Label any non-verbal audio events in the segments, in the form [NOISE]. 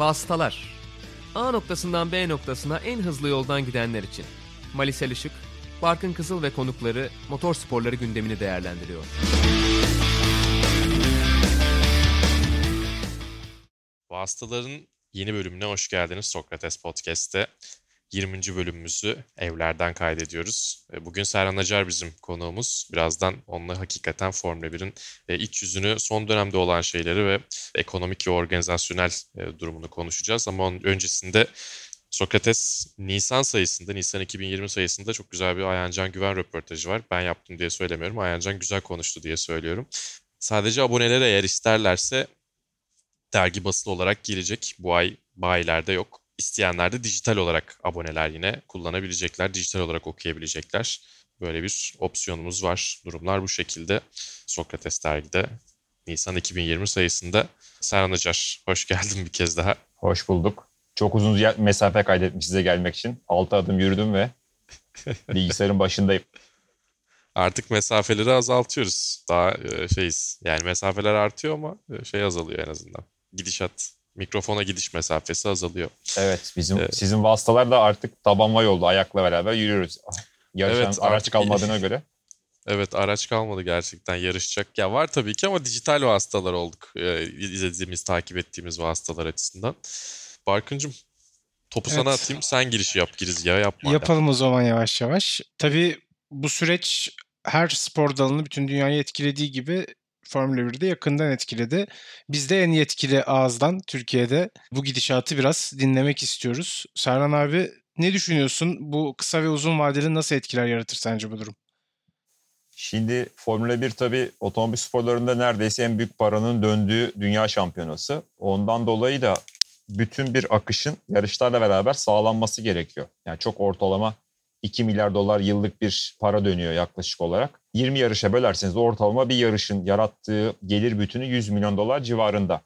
Vasıtalar A noktasından B noktasına en hızlı yoldan gidenler için. Malisel Işık, Barkın Kızıl ve konukları motor sporları gündemini değerlendiriyor. Vasıtaların yeni bölümüne hoş geldiniz Sokrates Podcast'te. 20. bölümümüzü evlerden kaydediyoruz. E, bugün Serhan Acar bizim konuğumuz. Birazdan onunla hakikaten Formula 1'in e, iç yüzünü, son dönemde olan şeyleri ve ekonomik ve organizasyonel e, durumunu konuşacağız. Ama onun öncesinde Sokrates Nisan sayısında, Nisan 2020 sayısında çok güzel bir Ayancan Güven röportajı var. Ben yaptım diye söylemiyorum. Ayancan güzel konuştu diye söylüyorum. Sadece abonelere eğer isterlerse dergi basılı olarak gelecek. Bu ay bayilerde yok. İsteyenler de dijital olarak aboneler yine kullanabilecekler. Dijital olarak okuyabilecekler. Böyle bir opsiyonumuz var. Durumlar bu şekilde. Sokrates dergide Nisan 2020 sayısında. Serhan Acar, hoş geldin bir kez daha. Hoş bulduk. Çok uzun mesafe kaydetmiş size gelmek için. 6 adım yürüdüm ve [LAUGHS] bilgisayarın başındayım. Artık mesafeleri azaltıyoruz. Daha e, şeyiz. Yani mesafeler artıyor ama e, şey azalıyor en azından. Gidişat mikrofona gidiş mesafesi azalıyor. Evet bizim ee, sizin vasıtalar da artık tabanvay oldu ayakla beraber yürüyoruz. Yarışan evet, araç kalmadığına göre. Evet araç kalmadı gerçekten yarışacak. Ya var tabii ki ama dijital vasıtalar olduk. Ee, izlediğimiz, takip ettiğimiz vasıtalar açısından. Barkıncım topu evet. sana atayım sen girişi yap ya yapma. Yapalım o zaman yavaş yavaş. Tabii bu süreç her spor dalını bütün dünyayı etkilediği gibi Formula 1'de yakından etkiledi. Biz de en yetkili ağızdan Türkiye'de bu gidişatı biraz dinlemek istiyoruz. Serhan abi ne düşünüyorsun? Bu kısa ve uzun vadeli nasıl etkiler yaratır sence bu durum? Şimdi Formula 1 tabii otomobil sporlarında neredeyse en büyük paranın döndüğü dünya şampiyonası. Ondan dolayı da bütün bir akışın yarışlarla beraber sağlanması gerekiyor. Yani çok ortalama 2 milyar dolar yıllık bir para dönüyor yaklaşık olarak. 20 yarışa bölerseniz ortalama bir yarışın yarattığı gelir bütünü 100 milyon dolar civarında.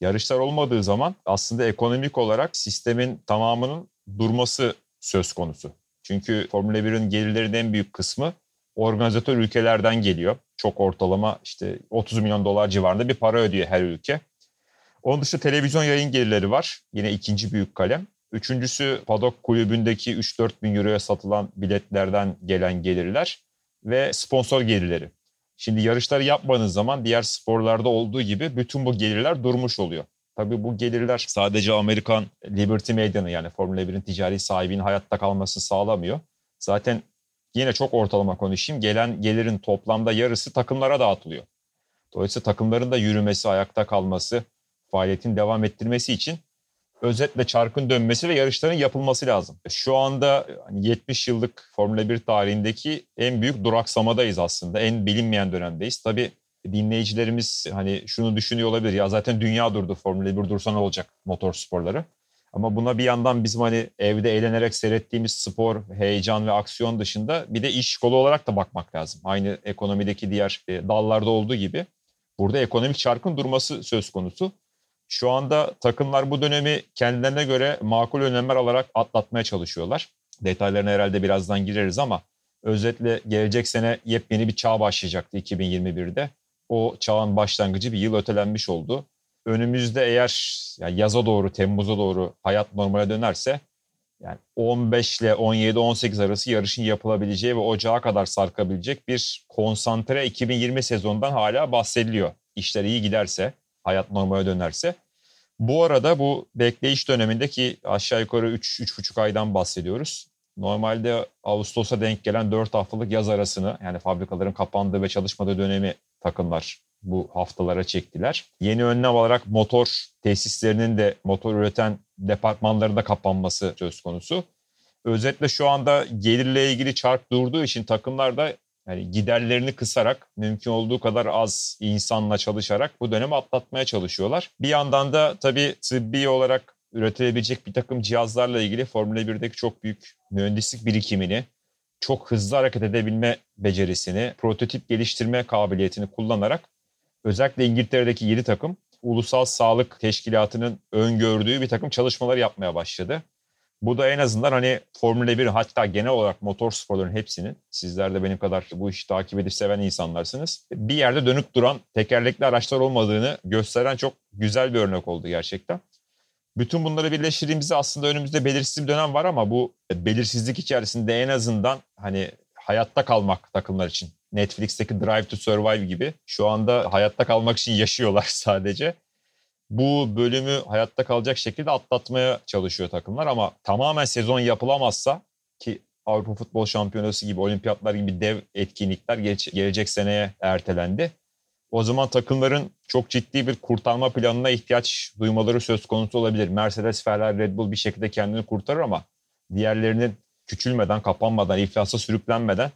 Yarışlar olmadığı zaman aslında ekonomik olarak sistemin tamamının durması söz konusu. Çünkü Formula 1'in gelirlerinin en büyük kısmı organizatör ülkelerden geliyor. Çok ortalama işte 30 milyon dolar civarında bir para ödüyor her ülke. Onun dışında televizyon yayın gelirleri var. Yine ikinci büyük kalem. Üçüncüsü Padok kulübündeki 3-4 bin euroya satılan biletlerden gelen gelirler ve sponsor gelirleri. Şimdi yarışları yapmadığınız zaman diğer sporlarda olduğu gibi bütün bu gelirler durmuş oluyor. Tabii bu gelirler sadece Amerikan Liberty Media'nın yani Formula 1'in ticari sahibinin hayatta kalması sağlamıyor. Zaten yine çok ortalama konuşayım. Gelen gelirin toplamda yarısı takımlara dağıtılıyor. Dolayısıyla takımların da yürümesi, ayakta kalması, faaliyetin devam ettirmesi için özetle çarkın dönmesi ve yarışların yapılması lazım. Şu anda 70 hani yıllık Formula 1 tarihindeki en büyük duraksamadayız aslında. En bilinmeyen dönemdeyiz. Tabii dinleyicilerimiz hani şunu düşünüyor olabilir. Ya zaten dünya durdu Formula 1 dursa ne olacak motor sporları. Ama buna bir yandan bizim hani evde eğlenerek seyrettiğimiz spor, heyecan ve aksiyon dışında bir de iş kolu olarak da bakmak lazım. Aynı ekonomideki diğer e, dallarda olduğu gibi burada ekonomik çarkın durması söz konusu. Şu anda takımlar bu dönemi kendilerine göre makul önlemler alarak atlatmaya çalışıyorlar. Detaylarına herhalde birazdan gireriz ama özetle gelecek sene yepyeni bir çağ başlayacaktı 2021'de. O çağın başlangıcı bir yıl ötelenmiş oldu. Önümüzde eğer yani yaza doğru, Temmuz'a doğru hayat normale dönerse yani 15 ile 17-18 arası yarışın yapılabileceği ve ocağa kadar sarkabilecek bir konsantre 2020 sezonundan hala bahsediliyor. İşler iyi giderse hayat normale dönerse. Bu arada bu bekleyiş dönemindeki aşağı yukarı 3-3,5 aydan bahsediyoruz. Normalde Ağustos'a denk gelen 4 haftalık yaz arasını yani fabrikaların kapandığı ve çalışmadığı dönemi takımlar bu haftalara çektiler. Yeni önlem olarak motor tesislerinin de motor üreten departmanların da kapanması söz konusu. Özetle şu anda gelirle ilgili çark durduğu için takımlar da yani giderlerini kısarak mümkün olduğu kadar az insanla çalışarak bu dönemi atlatmaya çalışıyorlar. Bir yandan da tabii tıbbi olarak üretilebilecek bir takım cihazlarla ilgili Formula 1'deki çok büyük mühendislik birikimini, çok hızlı hareket edebilme becerisini, prototip geliştirme kabiliyetini kullanarak özellikle İngiltere'deki 7 takım Ulusal Sağlık Teşkilatı'nın öngördüğü bir takım çalışmalar yapmaya başladı. Bu da en azından hani Formula 1 hatta genel olarak motor sporların hepsinin sizler de benim kadar bu işi takip edip seven insanlarsınız. Bir yerde dönük duran tekerlekli araçlar olmadığını gösteren çok güzel bir örnek oldu gerçekten. Bütün bunları birleştirdiğimizde aslında önümüzde belirsiz bir dönem var ama bu belirsizlik içerisinde en azından hani hayatta kalmak takımlar için. Netflix'teki Drive to Survive gibi şu anda hayatta kalmak için yaşıyorlar [LAUGHS] sadece. Bu bölümü hayatta kalacak şekilde atlatmaya çalışıyor takımlar ama tamamen sezon yapılamazsa ki Avrupa Futbol Şampiyonası gibi, olimpiyatlar gibi dev etkinlikler gelecek seneye ertelendi. O zaman takımların çok ciddi bir kurtarma planına ihtiyaç duymaları söz konusu olabilir. Mercedes, Ferrari, Red Bull bir şekilde kendini kurtarır ama diğerlerinin küçülmeden, kapanmadan, iflasa sürüklenmeden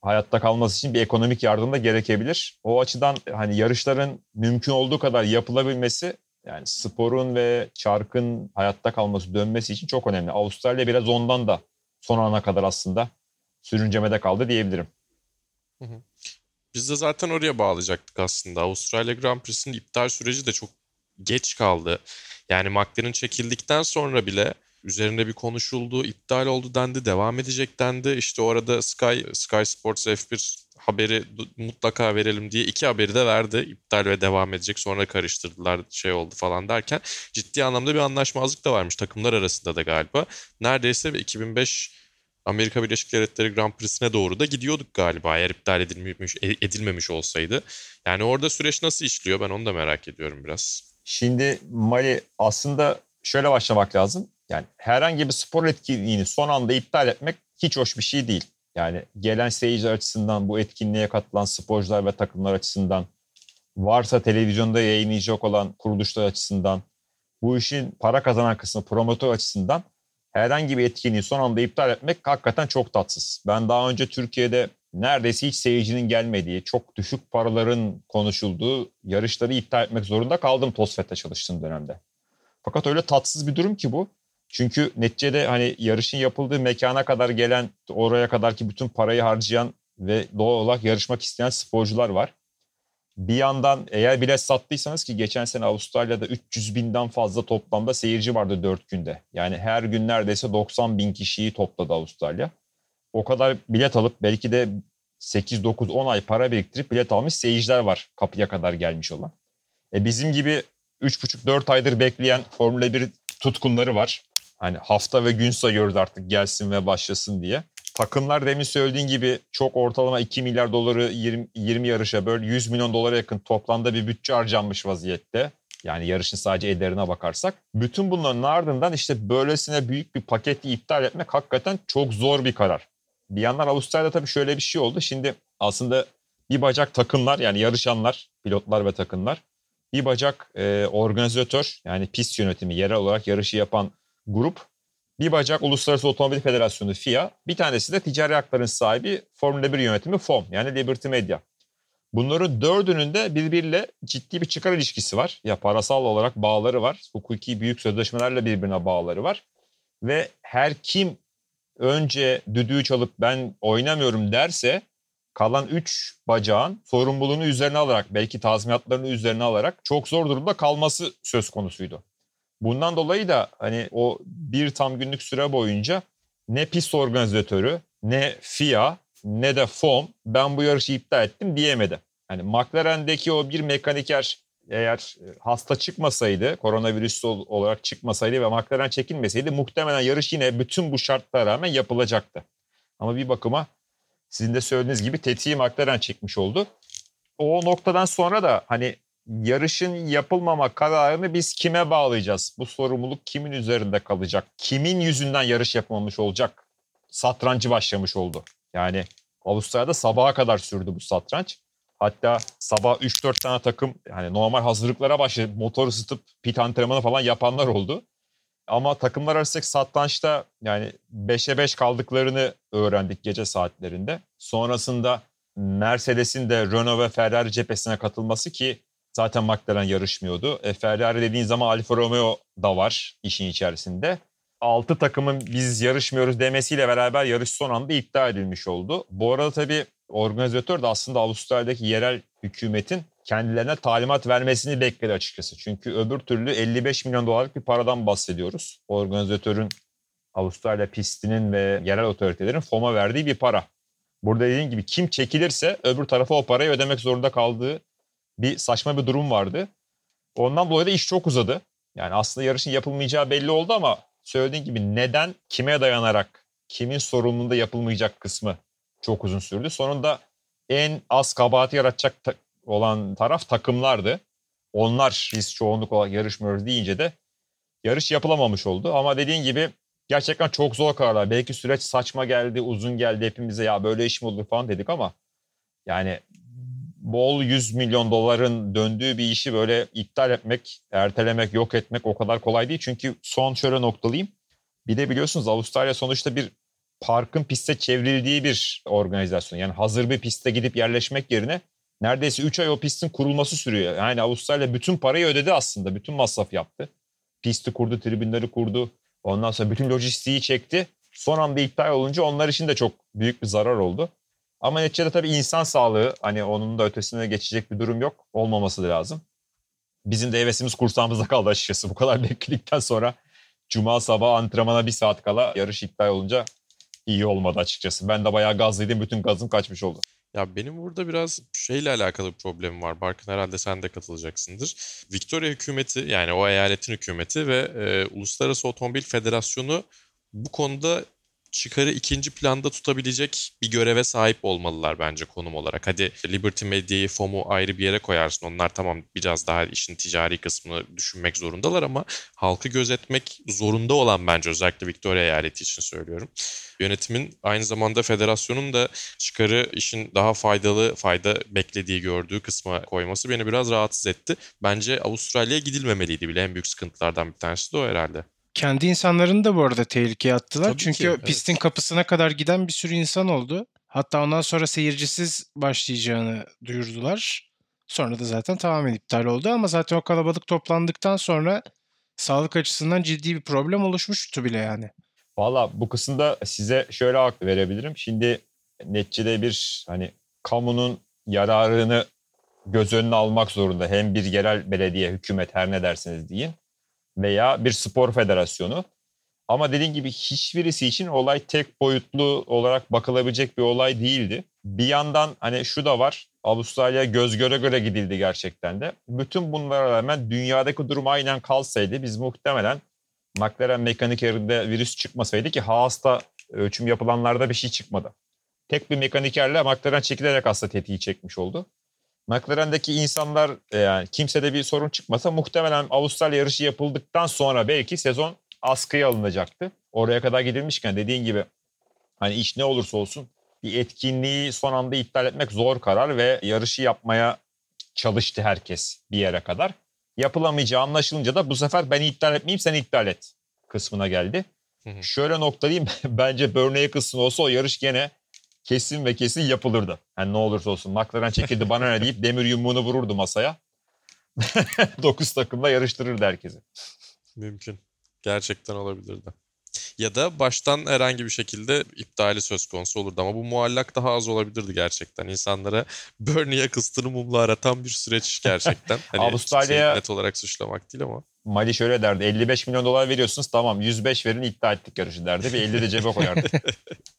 hayatta kalması için bir ekonomik yardım da gerekebilir. O açıdan hani yarışların mümkün olduğu kadar yapılabilmesi yani sporun ve çarkın hayatta kalması, dönmesi için çok önemli. Avustralya biraz ondan da son ana kadar aslında sürüncemede kaldı diyebilirim. Hı hı. Biz de zaten oraya bağlayacaktık aslında. Avustralya Grand Prix'sinin iptal süreci de çok geç kaldı. Yani McLaren çekildikten sonra bile üzerinde bir konuşuldu, iptal oldu dendi, devam edecek dendi. İşte orada Sky, Sky Sports F1 haberi mutlaka verelim diye iki haberi de verdi. İptal ve devam edecek. Sonra karıştırdılar şey oldu falan derken ciddi anlamda bir anlaşmazlık da varmış takımlar arasında da galiba. Neredeyse 2005 Amerika Birleşik Devletleri Grand Prix'sine doğru da gidiyorduk galiba eğer iptal edilmemiş, e, edilmemiş olsaydı. Yani orada süreç nasıl işliyor ben onu da merak ediyorum biraz. Şimdi Mali aslında şöyle başlamak lazım. Yani herhangi bir spor etkinliğini son anda iptal etmek hiç hoş bir şey değil. Yani gelen seyirci açısından, bu etkinliğe katılan sporcular ve takımlar açısından, varsa televizyonda yayınlayacak olan kuruluşlar açısından, bu işin para kazanan kısmı promotör açısından herhangi bir etkinliği son anda iptal etmek hakikaten çok tatsız. Ben daha önce Türkiye'de neredeyse hiç seyircinin gelmediği, çok düşük paraların konuşulduğu yarışları iptal etmek zorunda kaldım Tosfet'te çalıştığım dönemde. Fakat öyle tatsız bir durum ki bu. Çünkü neticede hani yarışın yapıldığı mekana kadar gelen, oraya kadar ki bütün parayı harcayan ve doğal olarak yarışmak isteyen sporcular var. Bir yandan eğer bilet sattıysanız ki geçen sene Avustralya'da 300 binden fazla toplamda seyirci vardı 4 günde. Yani her gün neredeyse 90 bin kişiyi topladı Avustralya. O kadar bilet alıp belki de 8, 9, 10 ay para biriktirip bilet almış seyirciler var kapıya kadar gelmiş olan. E bizim gibi 3,5-4 aydır bekleyen Formula 1 tutkunları var. Hani hafta ve gün sayıyoruz artık gelsin ve başlasın diye. Takımlar demin söylediğin gibi çok ortalama 2 milyar doları 20, 20 yarışa böyle 100 milyon dolara yakın toplamda bir bütçe harcanmış vaziyette. Yani yarışın sadece ederine bakarsak. Bütün bunların ardından işte böylesine büyük bir paketi iptal etmek hakikaten çok zor bir karar. Bir yandan Avustralya'da tabii şöyle bir şey oldu. Şimdi aslında bir bacak takımlar yani yarışanlar, pilotlar ve takımlar. Bir bacak e, organizatör yani pist yönetimi yerel olarak yarışı yapan grup. Bir bacak Uluslararası Otomobil Federasyonu FIA, bir tanesi de ticari hakların sahibi Formula 1 yönetimi FOM yani Liberty Media. Bunların dördünün de birbiriyle ciddi bir çıkar ilişkisi var. Ya parasal olarak bağları var. Hukuki büyük sözleşmelerle birbirine bağları var. Ve her kim önce düdüğü çalıp ben oynamıyorum derse kalan 3 bacağın sorumluluğunu üzerine alarak belki tazminatlarını üzerine alarak çok zor durumda kalması söz konusuydu. Bundan dolayı da hani o bir tam günlük süre boyunca ne pist organizatörü ne FIA ne de FOM ben bu yarışı iptal ettim diyemedi. Hani McLaren'deki o bir mekaniker eğer e, hasta çıkmasaydı, koronavirüs olarak çıkmasaydı ve McLaren çekilmeseydi muhtemelen yarış yine bütün bu şartlara rağmen yapılacaktı. Ama bir bakıma sizin de söylediğiniz gibi tetiği McLaren çekmiş oldu. O noktadan sonra da hani yarışın yapılmama kararını biz kime bağlayacağız? Bu sorumluluk kimin üzerinde kalacak? Kimin yüzünden yarış yapılmamış olacak? Satrancı başlamış oldu. Yani Avustralya'da sabaha kadar sürdü bu satranç. Hatta sabah 3-4 tane takım yani normal hazırlıklara başladı. Motor ısıtıp pit antrenmanı falan yapanlar oldu. Ama takımlar arası satrançta yani 5'e 5 kaldıklarını öğrendik gece saatlerinde. Sonrasında Mercedes'in de Renault ve Ferrari cephesine katılması ki Zaten McLaren yarışmıyordu. E, Ferrari dediğin zaman Alfa Romeo da var işin içerisinde. 6 takımın biz yarışmıyoruz demesiyle beraber yarış son anda iptal edilmiş oldu. Bu arada tabii organizatör de aslında Avustralya'daki yerel hükümetin kendilerine talimat vermesini bekledi açıkçası. Çünkü öbür türlü 55 milyon dolarlık bir paradan bahsediyoruz. Organizatörün Avustralya pistinin ve yerel otoritelerin FOM'a verdiği bir para. Burada dediğim gibi kim çekilirse öbür tarafa o parayı ödemek zorunda kaldığı bir saçma bir durum vardı. Ondan dolayı da iş çok uzadı. Yani aslında yarışın yapılmayacağı belli oldu ama söylediğin gibi neden, kime dayanarak, kimin sorumluluğunda yapılmayacak kısmı çok uzun sürdü. Sonunda en az kabahati yaratacak ta- olan taraf takımlardı. Onlar biz çoğunluk olarak yarışmıyoruz deyince de yarış yapılamamış oldu. Ama dediğin gibi gerçekten çok zor kararlar. Belki süreç saçma geldi, uzun geldi hepimize ya böyle iş mi olur falan dedik ama yani bol 100 milyon doların döndüğü bir işi böyle iptal etmek, ertelemek, yok etmek o kadar kolay değil. Çünkü son şöyle noktalayayım. Bir de biliyorsunuz Avustralya sonuçta bir parkın piste çevrildiği bir organizasyon. Yani hazır bir piste gidip yerleşmek yerine neredeyse 3 ay o pistin kurulması sürüyor. Yani Avustralya bütün parayı ödedi aslında. Bütün masraf yaptı. Pisti kurdu, tribünleri kurdu. Ondan sonra bütün lojistiği çekti. Son anda iptal olunca onlar için de çok büyük bir zarar oldu. Ama neticede tabii insan sağlığı hani onun da ötesine geçecek bir durum yok. Olmaması da lazım. Bizim de hevesimiz kursağımızda kaldı açıkçası. Bu kadar [LAUGHS] bekledikten sonra Cuma sabah antrenmana bir saat kala yarış iptal olunca iyi olmadı açıkçası. Ben de bayağı gazlıydım. Bütün gazım kaçmış oldu. Ya benim burada biraz şeyle alakalı bir problemim var. Barkın herhalde sen de katılacaksındır. Victoria hükümeti yani o eyaletin hükümeti ve e, Uluslararası Otomobil Federasyonu bu konuda çıkarı ikinci planda tutabilecek bir göreve sahip olmalılar bence konum olarak. Hadi Liberty Media'yı, FOM'u ayrı bir yere koyarsın. Onlar tamam biraz daha işin ticari kısmını düşünmek zorundalar ama halkı gözetmek zorunda olan bence özellikle Victoria eyaleti için söylüyorum. Yönetimin aynı zamanda federasyonun da çıkarı işin daha faydalı, fayda beklediği gördüğü kısma koyması beni biraz rahatsız etti. Bence Avustralya'ya gidilmemeliydi bile en büyük sıkıntılardan bir tanesi de o herhalde. Kendi insanlarını da bu arada tehlikeye attılar. Tabii Çünkü ki, evet. pistin kapısına kadar giden bir sürü insan oldu. Hatta ondan sonra seyircisiz başlayacağını duyurdular. Sonra da zaten tamamen iptal oldu ama zaten o kalabalık toplandıktan sonra sağlık açısından ciddi bir problem oluşmuştu bile yani. Valla bu kısımda size şöyle hak verebilirim. Şimdi neticede bir hani kamunun yararını göz önüne almak zorunda. Hem bir yerel belediye, hükümet her ne derseniz deyin veya bir spor federasyonu. Ama dediğim gibi hiçbirisi için olay tek boyutlu olarak bakılabilecek bir olay değildi. Bir yandan hani şu da var. Avustralya göz göre göre gidildi gerçekten de. Bütün bunlara rağmen dünyadaki durum aynen kalsaydı biz muhtemelen McLaren mekanik yerinde virüs çıkmasaydı ki Haas'ta ölçüm yapılanlarda bir şey çıkmadı. Tek bir mekanikerle McLaren çekilerek aslında tetiği çekmiş oldu. McLaren'deki insanlar e, yani kimsede bir sorun çıkmasa muhtemelen Avustralya yarışı yapıldıktan sonra belki sezon askıya alınacaktı. Oraya kadar gidilmişken dediğin gibi hani iş ne olursa olsun bir etkinliği son anda iptal etmek zor karar ve yarışı yapmaya çalıştı herkes bir yere kadar. Yapılamayacağı anlaşılınca da bu sefer ben iptal etmeyeyim sen iptal et kısmına geldi. Hı hı. Şöyle noktalayayım [LAUGHS] bence Burnley kısmı olsa o yarış gene kesin ve kesin yapılırdı. Yani ne olursa olsun McLaren çekildi bana ne deyip demir yumruğunu vururdu masaya. [LAUGHS] 9 takımla yarıştırırdı herkesi. Mümkün. Gerçekten olabilirdi. Ya da baştan herhangi bir şekilde iptali söz konusu olurdu ama bu muallak daha az olabilirdi gerçekten. İnsanlara Bernie'ye kıstını mumla aratan bir süreç gerçekten. [LAUGHS] Hani Avustralya'ya- kimseyi net olarak suçlamak değil ama. Mali şöyle derdi 55 milyon dolar veriyorsunuz tamam 105 verin iptal ettik yarışı derdi ve 50 de cebe koyardı. [LAUGHS]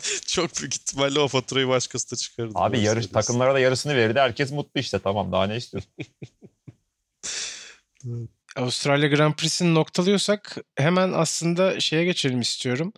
[LAUGHS] Çok büyük ihtimalle o faturayı başkası da çıkardı. Abi yarış takımlara da yarısını verirdi herkes mutlu işte tamam daha ne istiyorsun? [LAUGHS] Avustralya Grand Prix'sini noktalıyorsak hemen aslında şeye geçelim istiyorum.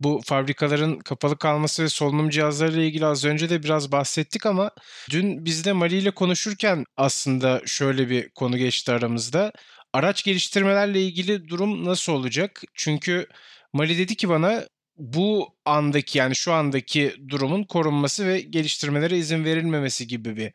Bu fabrikaların kapalı kalması ve solunum cihazlarıyla ilgili az önce de biraz bahsettik ama dün biz de Mali ile konuşurken aslında şöyle bir konu geçti aramızda. Araç geliştirmelerle ilgili durum nasıl olacak? Çünkü Mali dedi ki bana bu andaki yani şu andaki durumun korunması ve geliştirmelere izin verilmemesi gibi bir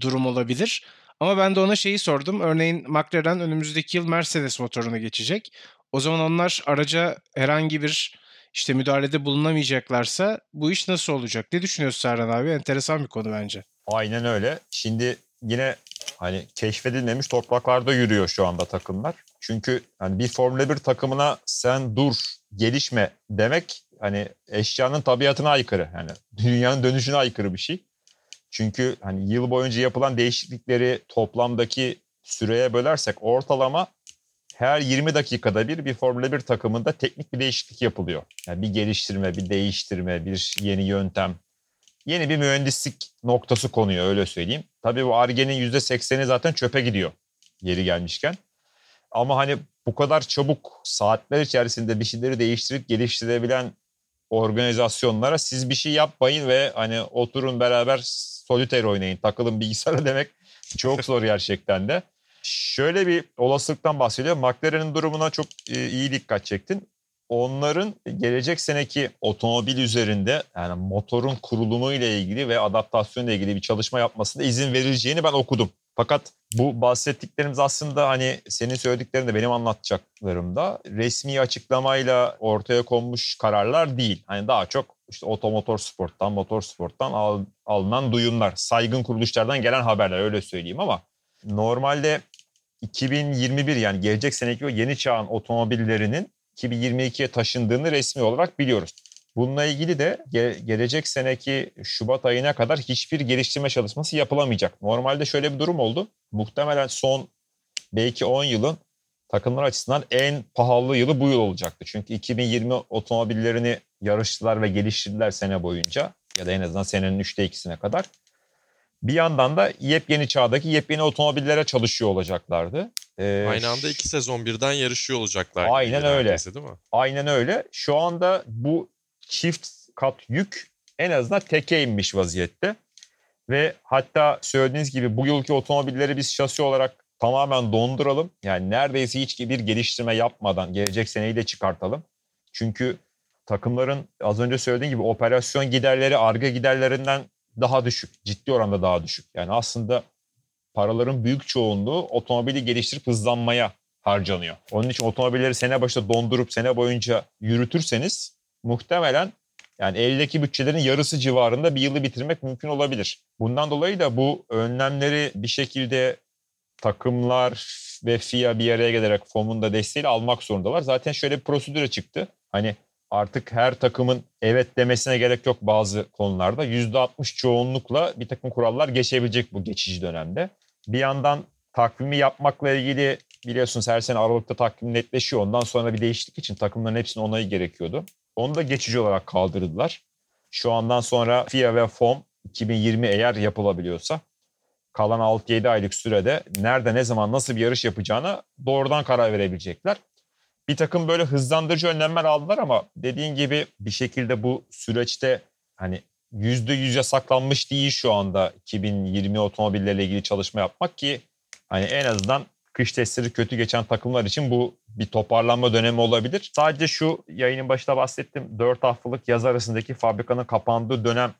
durum olabilir. Ama ben de ona şeyi sordum. Örneğin McLaren önümüzdeki yıl Mercedes motoruna geçecek. O zaman onlar araca herhangi bir işte müdahalede bulunamayacaklarsa bu iş nasıl olacak? Ne düşünüyorsun Serhan abi? Enteresan bir konu bence. Aynen öyle. Şimdi yine hani keşfedilmemiş topraklarda yürüyor şu anda takımlar. Çünkü hani bir Formula 1 takımına sen dur, gelişme demek hani eşyanın tabiatına aykırı. Yani [LAUGHS] dünyanın dönüşüne aykırı bir şey. Çünkü hani yıl boyunca yapılan değişiklikleri toplamdaki süreye bölersek ortalama her 20 dakikada bir bir Formula 1 takımında teknik bir değişiklik yapılıyor. Yani bir geliştirme, bir değiştirme, bir yeni yöntem, yeni bir mühendislik noktası konuyor öyle söyleyeyim. Tabii bu Arge'nin %80'i zaten çöpe gidiyor yeri gelmişken. Ama hani bu kadar çabuk saatler içerisinde bir şeyleri değiştirip geliştirebilen organizasyonlara siz bir şey yapmayın ve hani oturun beraber solitaire oynayın, takılın bilgisayara [LAUGHS] demek çok zor gerçekten de. Şöyle bir olasılıktan bahsediyor. McLaren'in durumuna çok e, iyi dikkat çektin. Onların gelecek seneki otomobil üzerinde yani motorun kurulumu ile ilgili ve adaptasyon ile ilgili bir çalışma yapmasına izin verileceğini ben okudum. Fakat bu bahsettiklerimiz aslında hani senin söylediklerin de benim anlatacaklarımda resmi açıklamayla ortaya konmuş kararlar değil. Hani daha çok işte otomotor sporttan, motor sporttan al, alınan duyumlar, saygın kuruluşlardan gelen haberler öyle söyleyeyim ama normalde 2021 yani gelecek seneki o yeni çağın otomobillerinin 2022'ye taşındığını resmi olarak biliyoruz. Bununla ilgili de ge- gelecek seneki Şubat ayına kadar hiçbir geliştirme çalışması yapılamayacak. Normalde şöyle bir durum oldu. Muhtemelen son belki 10 yılın takımlar açısından en pahalı yılı bu yıl olacaktı. Çünkü 2020 otomobillerini yarıştılar ve geliştirdiler sene boyunca ya da en azından senenin 3'te 2'sine kadar. Bir yandan da yepyeni çağdaki yepyeni otomobillere çalışıyor olacaklardı. Ee, Aynı anda iki sezon birden yarışıyor olacaklar. Aynen öyle. Değil mi? Aynen öyle. Şu anda bu çift kat yük en azından teke inmiş vaziyette. Ve hatta söylediğiniz gibi bu yılki otomobilleri biz şasi olarak tamamen donduralım. Yani neredeyse hiç bir geliştirme yapmadan gelecek seneyi de çıkartalım. Çünkü takımların az önce söylediğim gibi operasyon giderleri arge giderlerinden daha düşük. Ciddi oranda daha düşük. Yani aslında paraların büyük çoğunluğu otomobili geliştirip hızlanmaya harcanıyor. Onun için otomobilleri sene başında dondurup sene boyunca yürütürseniz muhtemelen yani eldeki bütçelerin yarısı civarında bir yılı bitirmek mümkün olabilir. Bundan dolayı da bu önlemleri bir şekilde takımlar ve FIA bir araya gelerek FOM'un da desteğiyle almak zorundalar. Zaten şöyle bir prosedüre çıktı. Hani artık her takımın evet demesine gerek yok bazı konularda. %60 çoğunlukla bir takım kurallar geçebilecek bu geçici dönemde. Bir yandan takvimi yapmakla ilgili biliyorsunuz her sene Aralık'ta takvim netleşiyor. Ondan sonra bir değişiklik için takımların hepsinin onayı gerekiyordu. Onu da geçici olarak kaldırdılar. Şu andan sonra FIA ve FOM 2020 eğer yapılabiliyorsa kalan 6-7 aylık sürede nerede ne zaman nasıl bir yarış yapacağına doğrudan karar verebilecekler. Bir takım böyle hızlandırıcı önlemler aldılar ama dediğin gibi bir şekilde bu süreçte hani yüzde yüze saklanmış değil şu anda 2020 otomobillerle ilgili çalışma yapmak ki hani en azından kış testleri kötü geçen takımlar için bu bir toparlanma dönemi olabilir. Sadece şu yayının başında bahsettim 4 haftalık yaz arasındaki fabrikanın kapandığı dönem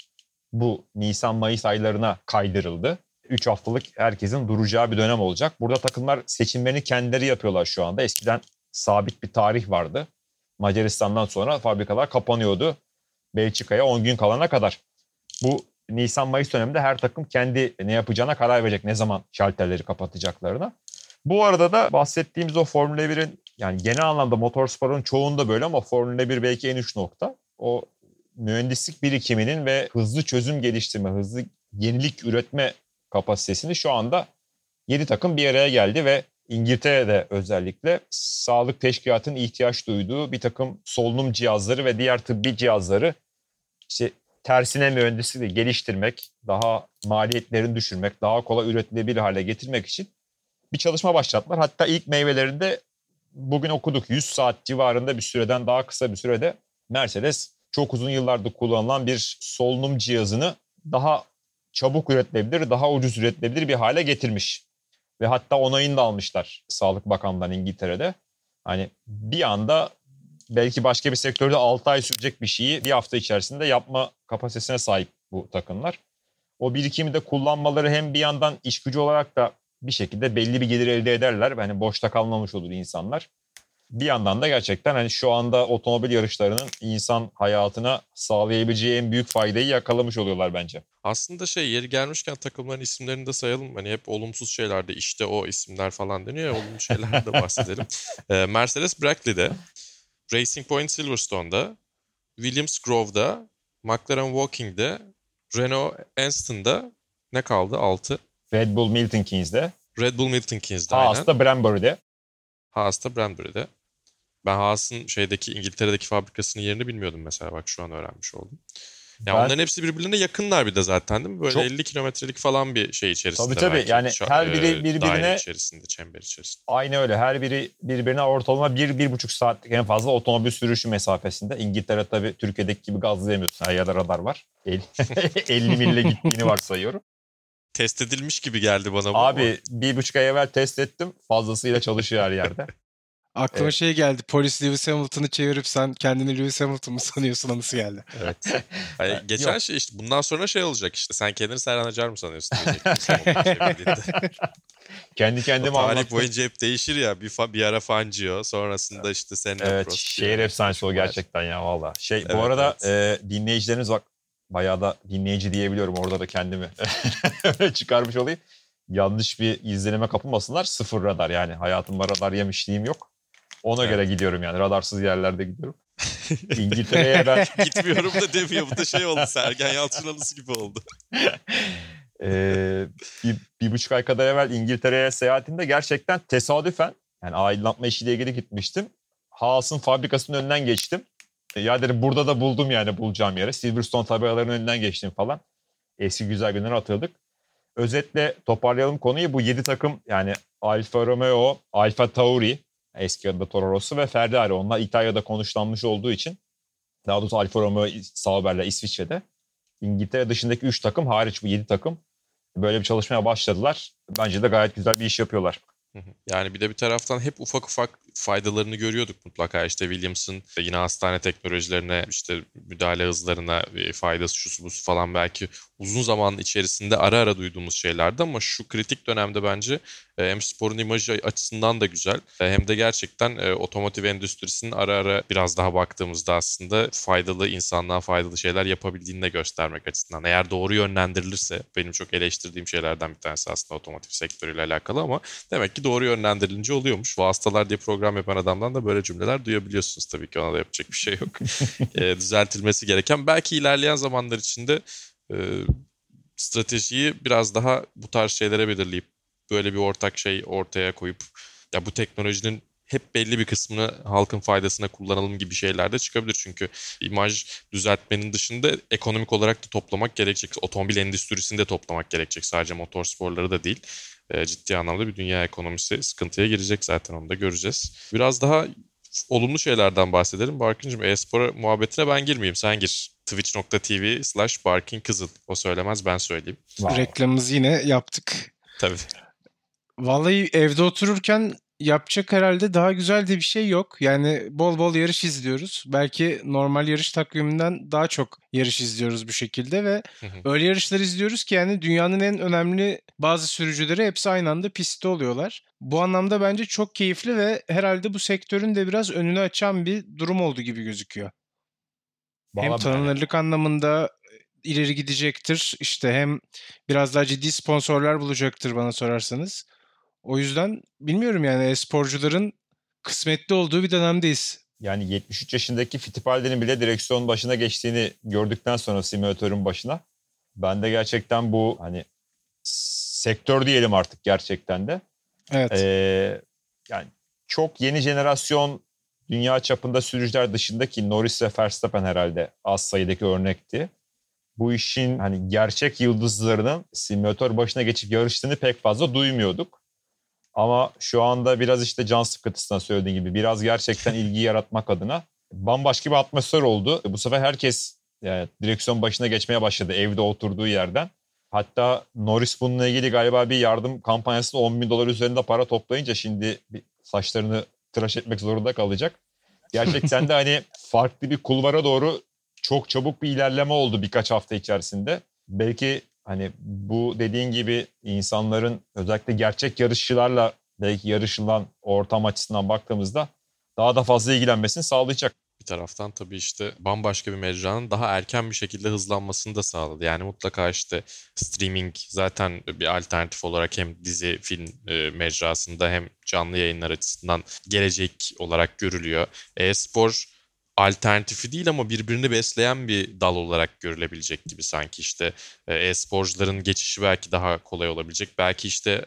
bu Nisan-Mayıs aylarına kaydırıldı. 3 haftalık herkesin duracağı bir dönem olacak. Burada takımlar seçimlerini kendileri yapıyorlar şu anda. Eskiden sabit bir tarih vardı. Macaristan'dan sonra fabrikalar kapanıyordu. Belçika'ya 10 gün kalana kadar. Bu Nisan-Mayıs döneminde her takım kendi ne yapacağına karar verecek. Ne zaman şalterleri kapatacaklarına. Bu arada da bahsettiğimiz o Formula 1'in yani genel anlamda motorsporun çoğunda böyle ama Formula 1 belki en uç nokta. O mühendislik birikiminin ve hızlı çözüm geliştirme, hızlı yenilik üretme kapasitesini şu anda 7 takım bir araya geldi ve İngiltere'de özellikle sağlık teşkilatının ihtiyaç duyduğu bir takım solunum cihazları ve diğer tıbbi cihazları işte tersine mühendisliği geliştirmek, daha maliyetlerini düşürmek, daha kolay üretilebilir hale getirmek için bir çalışma başlattılar. Hatta ilk meyvelerinde bugün okuduk 100 saat civarında bir süreden daha kısa bir sürede Mercedes çok uzun yıllardır kullanılan bir solunum cihazını daha çabuk üretilebilir, daha ucuz üretilebilir bir hale getirmiş. Ve hatta onayını da almışlar Sağlık Bakanlığı'ndan İngiltere'de. Hani bir anda belki başka bir sektörde 6 ay sürecek bir şeyi bir hafta içerisinde yapma kapasitesine sahip bu takımlar. O birikimi de kullanmaları hem bir yandan iş gücü olarak da bir şekilde belli bir gelir elde ederler. Hani boşta kalmamış olur insanlar. Bir yandan da gerçekten hani şu anda otomobil yarışlarının insan hayatına sağlayabileceği en büyük faydayı yakalamış oluyorlar bence. Aslında şey yeri gelmişken takımların isimlerini de sayalım. Hani hep olumsuz şeylerde işte o isimler falan deniyor ya olumlu şeyler de bahsedelim. [LAUGHS] Mercedes Brackley'de, Racing Point Silverstone'da, Williams Grove'da, McLaren Walking'de, Renault Anston'da ne kaldı? 6. Red Bull Milton Keynes'de. Red Bull Milton Keynes'de Haas'ta. Brembo'da. Haas'ta Brembo'da. Ben Haas'ın şeydeki İngiltere'deki fabrikasının yerini bilmiyordum mesela bak şu an öğrenmiş oldum. Ya Ben- onların hepsi birbirine yakınlar bir de zaten değil mi? Böyle Çok- 50 kilometrelik falan bir şey içerisinde. Tabii, tabii. belki. Yani her biri e, birbirine- içerisinde, çember içerisinde. Aynı öyle. Her biri birbirine ortalama bir, bir buçuk saatlik en fazla otomobil sürüşü mesafesinde. İngiltere tabii Türkiye'deki gibi gazlayamıyorsun. Her yerde radar var. El- [LAUGHS] 50 mille gittiğini varsayıyorum. Test edilmiş gibi geldi bana bu. ama- Abi bir buçuk ay evvel test ettim. Fazlasıyla çalışıyor her yerde. [LAUGHS] Aklıma Evet. şey geldi. Polis Lewis Hamilton'ı çevirip sen kendini Lewis Hamilton mı [LAUGHS] sanıyorsun anısı geldi. Evet. [LAUGHS] Hayır, Ha, geçen yok. şey işte bundan sonra şey olacak işte. Sen kendini Serhan Acar mı sanıyorsun? sen. Kendi kendime tarih anlattım. boyunca hep değişir ya. Bir, fa- bir ara Fangio, sonrasında işte Senna Evet şehir efsanesi o gerçekten ya valla. Şey Evet, bu arada evet. e, dinleyicileriniz bak bayağı da dinleyici diyebiliyorum orada da kendimi [LAUGHS] çıkarmış olayım. Yanlış bir izlenime kapılmasınlar. Sıfır radar yani hayatımda radar yemişliğim yok. Ona Evet. göre gidiyorum yani radarsız yerlerde gidiyorum. [LAUGHS] İngiltere'ye ben [LAUGHS] Gitmiyorum da demiyor. Bu da şey oldu. Sergen Yalçın anısı gibi oldu. e, bir, bir buçuk ay kadar evvel İngiltere'ye seyahatimde gerçekten tesadüfen yani aydınlatma işiyle ilgili gitmiştim. Haas'ın fabrikasının önünden geçtim. E, Ya dedim burada da buldum yani bulacağım yere. Silverstone tabelalarının önünden geçtim falan. Eski güzel günleri hatırladık. Özetle toparlayalım konuyu. Bu 7 takım yani Alfa Romeo, Alfa Tauri, eski adı da Toro Rosso ve Ferrari. Onlar İtalya'da konuşlanmış olduğu için daha doğrusu Alfa Romeo Sauber'le İsviçre'de. İngiltere dışındaki 3 takım hariç bu 7 takım böyle bir çalışmaya başladılar. Bence de gayet güzel bir iş yapıyorlar. Yani bir de bir taraftan hep ufak ufak faydalarını görüyorduk mutlaka. İşte Williams'ın yine hastane teknolojilerine, işte müdahale hızlarına e, faydası şusu busu falan belki uzun zaman içerisinde ara ara duyduğumuz şeylerdi ama şu kritik dönemde bence e, hem sporun imajı açısından da güzel e, hem de gerçekten e, otomotiv endüstrisinin ara ara biraz daha baktığımızda aslında faydalı insanlığa faydalı şeyler yapabildiğini de göstermek açısından. Eğer doğru yönlendirilirse benim çok eleştirdiğim şeylerden bir tanesi aslında otomotiv sektörüyle alakalı ama demek ki doğru yönlendirilince oluyormuş. Vasıtalar diye program yapan adamdan da böyle cümleler duyabiliyorsunuz tabii ki ona da yapacak bir şey yok. [LAUGHS] E, düzeltilmesi gereken belki ilerleyen zamanlar içinde e, stratejiyi biraz daha bu tarz şeylere belirleyip böyle bir ortak şey ortaya koyup ya bu teknolojinin hep belli bir kısmını halkın faydasına kullanalım gibi şeyler de çıkabilir. Çünkü imaj düzeltmenin dışında ekonomik olarak da toplamak gerekecek. Otomobil endüstrisini de toplamak gerekecek. Sadece motor sporları da değil. E, ciddi anlamda bir dünya ekonomisi sıkıntıya girecek zaten onu da göreceğiz. Biraz daha olumlu şeylerden bahsedelim. Barkıncığım e-spor muhabbetine ben girmeyeyim. Sen gir. Twitch.tv slash Barkin Kızıl. O söylemez ben söyleyeyim. Reklamımızı yine yaptık. Tabii. Vallahi evde otururken yapacak herhalde daha güzel de bir şey yok. Yani bol bol yarış izliyoruz. Belki normal yarış takviminden daha çok yarış izliyoruz bu şekilde ve öyle yarışlar izliyoruz ki yani dünyanın en önemli bazı sürücüleri hepsi aynı anda pistte oluyorlar. Bu anlamda bence çok keyifli ve herhalde bu sektörün de biraz önünü açan bir durum oldu gibi gözüküyor. Hem Vallahi tanınırlık anlamında ileri gidecektir. İşte hem biraz daha ciddi sponsorlar bulacaktır bana sorarsanız. O yüzden bilmiyorum yani e-sporcuların kısmetli olduğu bir dönemdeyiz. Yani 73 yaşındaki Fittipaldi'nin bile direksiyon başına geçtiğini gördükten sonra simülatörün başına ben de gerçekten bu hani sektör diyelim artık gerçekten de. Evet. Ee, yani çok yeni jenerasyon dünya çapında sürücüler dışındaki Norris ve Verstappen herhalde az sayıdaki örnekti. Bu işin hani gerçek yıldızlarının simülatör başına geçip yarıştığını pek fazla duymuyorduk. Ama şu anda biraz işte can sıkıntısından söylediğin gibi biraz gerçekten ilgi yaratmak adına bambaşka bir atmosfer oldu. Bu sefer herkes yani direksiyon başına geçmeye başladı evde oturduğu yerden. Hatta Norris bununla ilgili galiba bir yardım kampanyasında 10 bin dolar üzerinde para toplayınca şimdi saçlarını tıraş etmek zorunda kalacak. Gerçekten de hani farklı bir kulvara doğru çok çabuk bir ilerleme oldu birkaç hafta içerisinde. Belki hani bu dediğin gibi insanların özellikle gerçek yarışçılarla belki yarışılan ortam açısından baktığımızda daha da fazla ilgilenmesini sağlayacak. Taraftan tabii işte bambaşka bir mecranın daha erken bir şekilde hızlanmasını da sağladı. Yani mutlaka işte streaming zaten bir alternatif olarak hem dizi, film e, mecrasında hem canlı yayınlar açısından gelecek olarak görülüyor. E-spor alternatifi değil ama birbirini besleyen bir dal olarak görülebilecek gibi sanki işte e, e-sporcuların geçişi belki daha kolay olabilecek. Belki işte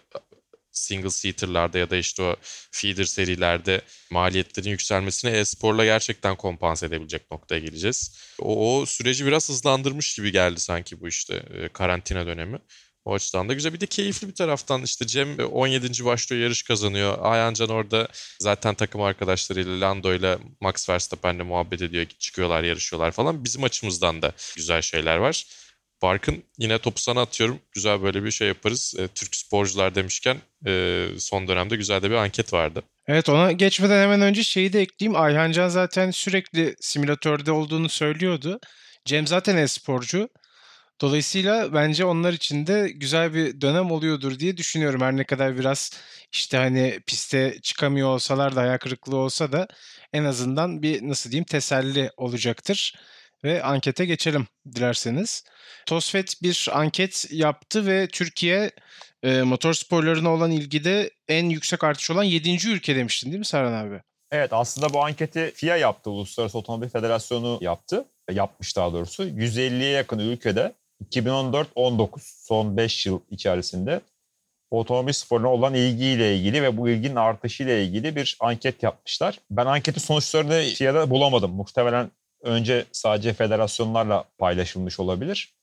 single seater'larda ya da işte o feeder serilerde maliyetlerin yükselmesini e-sporla gerçekten kompanse edebilecek noktaya geleceğiz. O, o süreci biraz hızlandırmış gibi geldi sanki bu işte e, karantina dönemi. O açıdan da güzel. Bir de keyifli bir taraftan işte Cem 17. başlıyor yarış kazanıyor. Ayhancan orada zaten takım arkadaşlarıyla Lando ile Max Verstappen'le muhabbet ediyor. Çıkıyorlar yarışıyorlar falan. Bizim açımızdan da güzel şeyler var. Barkın yine topu sana atıyorum. Güzel böyle bir şey yaparız. E, Türk sporcular demişken e, son dönemde güzel de bir anket vardı. Evet ona geçmeden hemen önce şeyi de ekleyeyim. Ayhancan zaten sürekli simülatörde olduğunu söylüyordu. Cem zaten e-sporcu. Dolayısıyla bence onlar için de güzel bir dönem oluyordur diye düşünüyorum. Her ne kadar biraz işte hani piste çıkamıyor olsalar da ayak kırıklığı olsa da en azından bir nasıl diyeyim teselli olacaktır. Ve ankete geçelim dilerseniz. Tosfet bir anket yaptı ve Türkiye e, motor sporlarına olan ilgide en yüksek artış olan 7. ülke demiştin değil mi Serhan abi? Evet aslında bu anketi FIA yaptı. Uluslararası Otomobil Federasyonu yaptı. Yapmış daha doğrusu. 150'ye yakın ülkede 2014-19 son 5 yıl içerisinde otomobil sporuna olan ilgiyle ilgili ve bu ilginin artışıyla ilgili bir anket yapmışlar. Ben anketin sonuçlarını FIA'da bulamadım. Muhtemelen önce sadece federasyonlarla paylaşılmış olabilir.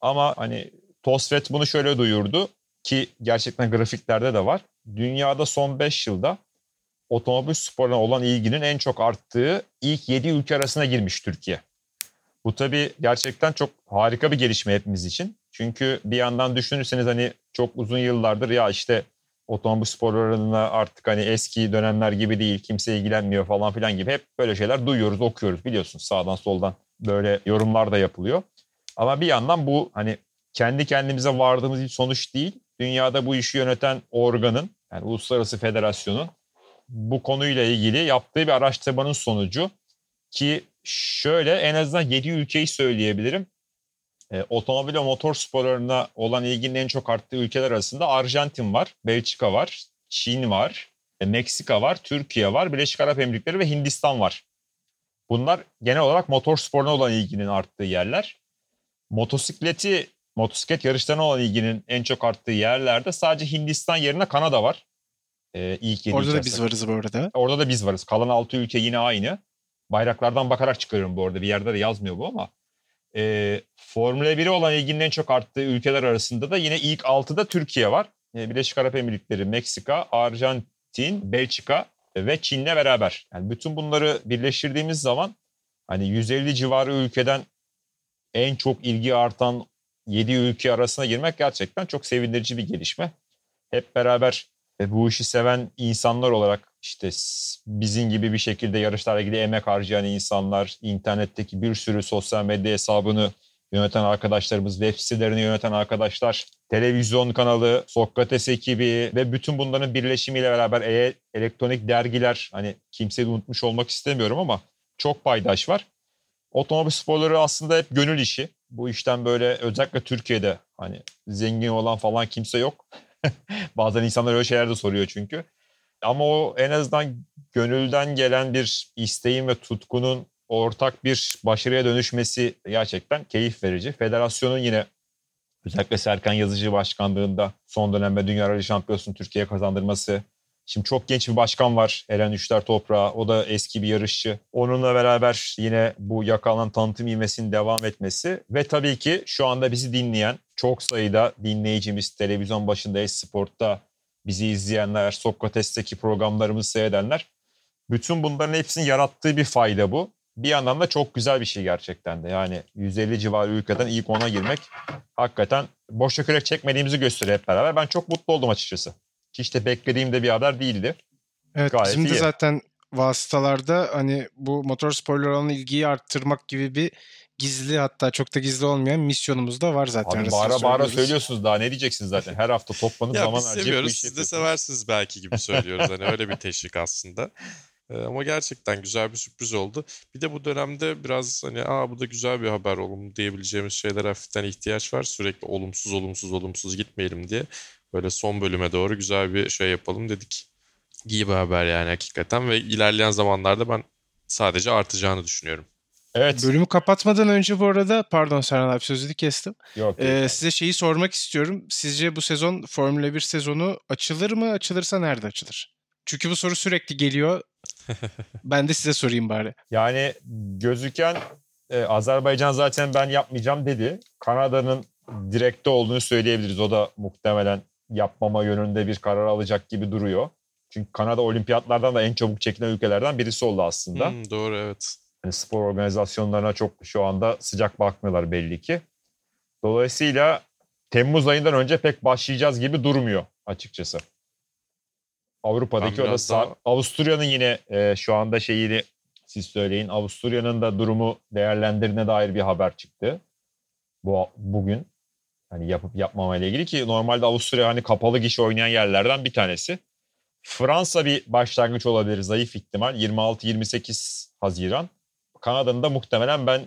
Ama hani TOSFET bunu şöyle duyurdu ki gerçekten grafiklerde de var. Dünyada son 5 yılda otomobil sporuna olan ilginin en çok arttığı ilk 7 ülke arasına girmiş Türkiye. Bu tabii gerçekten çok harika bir gelişme hepimiz için. Çünkü bir yandan düşünürseniz hani çok uzun yıllardır ya işte otomobil sporlarına artık hani eski dönemler gibi değil kimse ilgilenmiyor falan filan gibi hep böyle şeyler duyuyoruz okuyoruz biliyorsunuz sağdan soldan böyle yorumlar da yapılıyor. Ama bir yandan bu hani kendi kendimize vardığımız bir sonuç değil. Dünyada bu işi yöneten organın yani Uluslararası Federasyon'un bu konuyla ilgili yaptığı bir araştırmanın sonucu ki şöyle en azından 7 ülkeyi söyleyebilirim. E, otomobil ve motor sporlarına olan ilginin en çok arttığı ülkeler arasında Arjantin var, Belçika var, Çin var, e, Meksika var, Türkiye var, Birleşik Arap Emirlikleri ve Hindistan var. Bunlar genel olarak motor sporuna olan ilginin arttığı yerler. Motosikleti, motosiklet yarışlarına olan ilginin en çok arttığı yerlerde sadece Hindistan yerine Kanada var. Ee, ilk Orada da biz varız bu arada. Orada da biz varız. Kalan 6 ülke yine aynı. Bayraklardan bakarak çıkarıyorum bu arada. Bir yerde de yazmıyor bu ama. E, Formula 1'e olan ilginin en çok arttığı ülkeler arasında da yine ilk 6'da Türkiye var. E, Birleşik Arap Emirlikleri, Meksika, Arjantin, Belçika ve Çin'le beraber. Yani bütün bunları birleştirdiğimiz zaman hani 150 civarı ülkeden en çok ilgi artan 7 ülke arasına girmek gerçekten çok sevindirici bir gelişme. Hep beraber e, bu işi seven insanlar olarak işte bizim gibi bir şekilde yarışlarla ilgili emek harcayan insanlar, internetteki bir sürü sosyal medya hesabını yöneten arkadaşlarımız, web sitelerini yöneten arkadaşlar, televizyon kanalı, Sokrates ekibi ve bütün bunların birleşimiyle beraber e elektronik dergiler, hani kimseyi unutmuş olmak istemiyorum ama çok paydaş var. Otomobil sporları aslında hep gönül işi. Bu işten böyle özellikle Türkiye'de hani zengin olan falan kimse yok. [LAUGHS] Bazen insanlar öyle şeyler de soruyor çünkü. Ama o en azından gönülden gelen bir isteğin ve tutkunun ortak bir başarıya dönüşmesi gerçekten keyif verici. Federasyonun yine özellikle Serkan Yazıcı başkanlığında son dönemde Dünya Rally Şampiyonası'nı Türkiye'ye kazandırması. Şimdi çok genç bir başkan var Eren Üçler Toprağı. O da eski bir yarışçı. Onunla beraber yine bu yakalanan tanıtım ivmesinin devam etmesi. Ve tabii ki şu anda bizi dinleyen çok sayıda dinleyicimiz televizyon başında Esport'ta bizi izleyenler, Sokrates'teki programlarımızı seyredenler. Bütün bunların hepsinin yarattığı bir fayda bu. Bir yandan da çok güzel bir şey gerçekten de. Yani 150 civarı ülkeden ilk ona girmek hakikaten boş kürek çekmediğimizi gösteriyor hep beraber. Ben çok mutlu oldum açıkçası. Hiç de beklediğim de bir haber değildi. Evet Gayet bizim de iyi. zaten vasıtalarda hani bu motor sporlarına olan ilgiyi arttırmak gibi bir gizli hatta çok da gizli olmayan misyonumuz da var zaten. Abi bağıra bağıra söylüyorsunuz daha ne diyeceksiniz zaten. Her hafta toplanıp ya zaman harcayıp seviyoruz, siz de seversiniz belki gibi söylüyoruz. hani öyle bir [LAUGHS] teşvik aslında. Ee, ama gerçekten güzel bir sürpriz oldu. Bir de bu dönemde biraz hani aa bu da güzel bir haber olumlu diyebileceğimiz şeyler hafiften ihtiyaç var. Sürekli olumsuz olumsuz olumsuz gitmeyelim diye. Böyle son bölüme doğru güzel bir şey yapalım dedik. İyi bir haber yani hakikaten ve ilerleyen zamanlarda ben sadece artacağını düşünüyorum. Evet. Bölümü kapatmadan önce bu arada pardon Serhan abi sözünü kestim. Yok. Ee, yok. size şeyi sormak istiyorum. Sizce bu sezon Formula 1 sezonu açılır mı? Açılırsa nerede açılır? Çünkü bu soru sürekli geliyor. [LAUGHS] ben de size sorayım bari. Yani gözüken e, Azerbaycan zaten ben yapmayacağım dedi. Kanada'nın direkte olduğunu söyleyebiliriz. O da muhtemelen yapmama yönünde bir karar alacak gibi duruyor. Çünkü Kanada olimpiyatlardan da en çabuk çekilen ülkelerden birisi oldu aslında. Hmm, doğru evet. Yani spor organizasyonlarına çok şu anda sıcak bakmıyorlar belli ki. Dolayısıyla Temmuz ayından önce pek başlayacağız gibi durmuyor açıkçası. Avrupa'daki o da daha- Avusturya'nın yine e, şu anda şeyini siz söyleyin. Avusturya'nın da durumu değerlendirine dair bir haber çıktı. Bu bugün hani yapıp yapmama ile ilgili ki normalde Avusturya hani kapalı gişe oynayan yerlerden bir tanesi. Fransa bir başlangıç olabilir zayıf ihtimal 26-28 Haziran. Kanada'nın da muhtemelen ben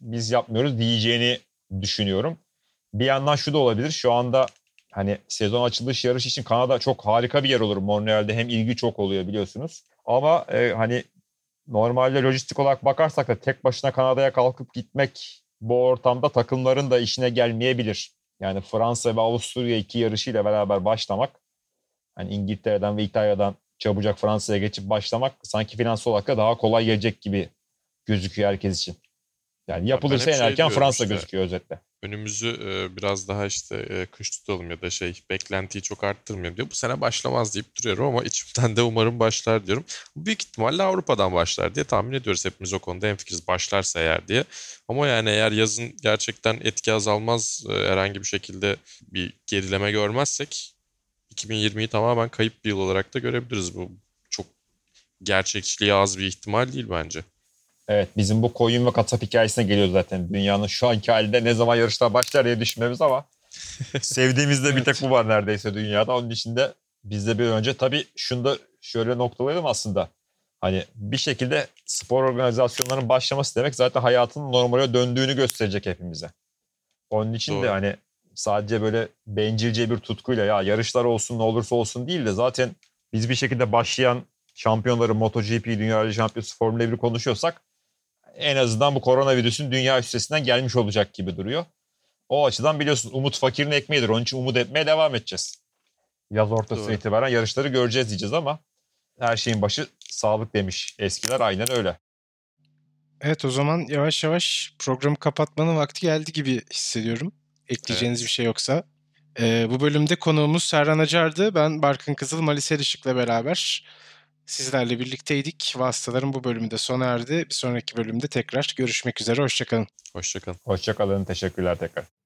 biz yapmıyoruz diyeceğini düşünüyorum. Bir yandan şu da olabilir. Şu anda hani sezon açılış yarış için Kanada çok harika bir yer olur. Montreal'de hem ilgi çok oluyor biliyorsunuz. Ama e, hani normalde lojistik olarak bakarsak da tek başına Kanada'ya kalkıp gitmek bu ortamda takımların da işine gelmeyebilir. Yani Fransa ve Avusturya iki yarışıyla beraber başlamak hani İngiltere'den ve İtalya'dan çabucak Fransa'ya geçip başlamak sanki finansal olarak da daha kolay gelecek gibi gözüküyor herkes için. Yani yapılırsa en şey erken Fransa işte. gözüküyor özetle. Önümüzü e, biraz daha işte e, kış tutalım ya da şey beklentiyi çok arttırmayalım diyor. Bu sene başlamaz deyip duruyorum ama içimden de umarım başlar diyorum. Büyük ihtimalle Avrupa'dan başlar diye tahmin ediyoruz. Hepimiz o konuda hemfikiriz başlarsa eğer diye. Ama yani eğer yazın gerçekten etki azalmaz e, herhangi bir şekilde bir gerileme görmezsek 2020'yi tamamen kayıp bir yıl olarak da görebiliriz. Bu çok gerçekçiliği az bir ihtimal değil bence. Evet bizim bu koyun ve kasap hikayesine geliyor zaten. Dünyanın şu anki halinde ne zaman yarışlar başlar diye düşünmemiz ama [LAUGHS] sevdiğimizde bir tek bu var neredeyse dünyada. Onun içinde bizde bir önce tabii şunu da şöyle noktalayalım aslında. Hani bir şekilde spor organizasyonlarının başlaması demek zaten hayatın normale döndüğünü gösterecek hepimize. Onun için Doğru. de hani sadece böyle bencilce bir tutkuyla ya yarışlar olsun ne olursa olsun değil de zaten biz bir şekilde başlayan şampiyonları MotoGP, Dünya Şampiyonası, Formula 1'i konuşuyorsak en azından bu koronavirüsün dünya üstesinden gelmiş olacak gibi duruyor. O açıdan biliyorsunuz umut fakirin ekmeğidir. Onun için umut etmeye devam edeceğiz. Yaz ortası Doğru. itibaren yarışları göreceğiz diyeceğiz ama her şeyin başı sağlık demiş eskiler aynen öyle. Evet o zaman yavaş yavaş programı kapatmanın vakti geldi gibi hissediyorum. Ekleyeceğiniz Evet. bir şey yoksa. Ee, bu bölümde konuğumuz Serhan Acar'dı. Ben Barkın Kızıl, Malis Erişik'le beraber sizlerle birlikteydik. Vasıtaların bu bölümü de sona erdi. Bir sonraki bölümde tekrar görüşmek üzere. Hoşçakalın. Hoşçakalın. Hoşçakalın. Teşekkürler tekrar.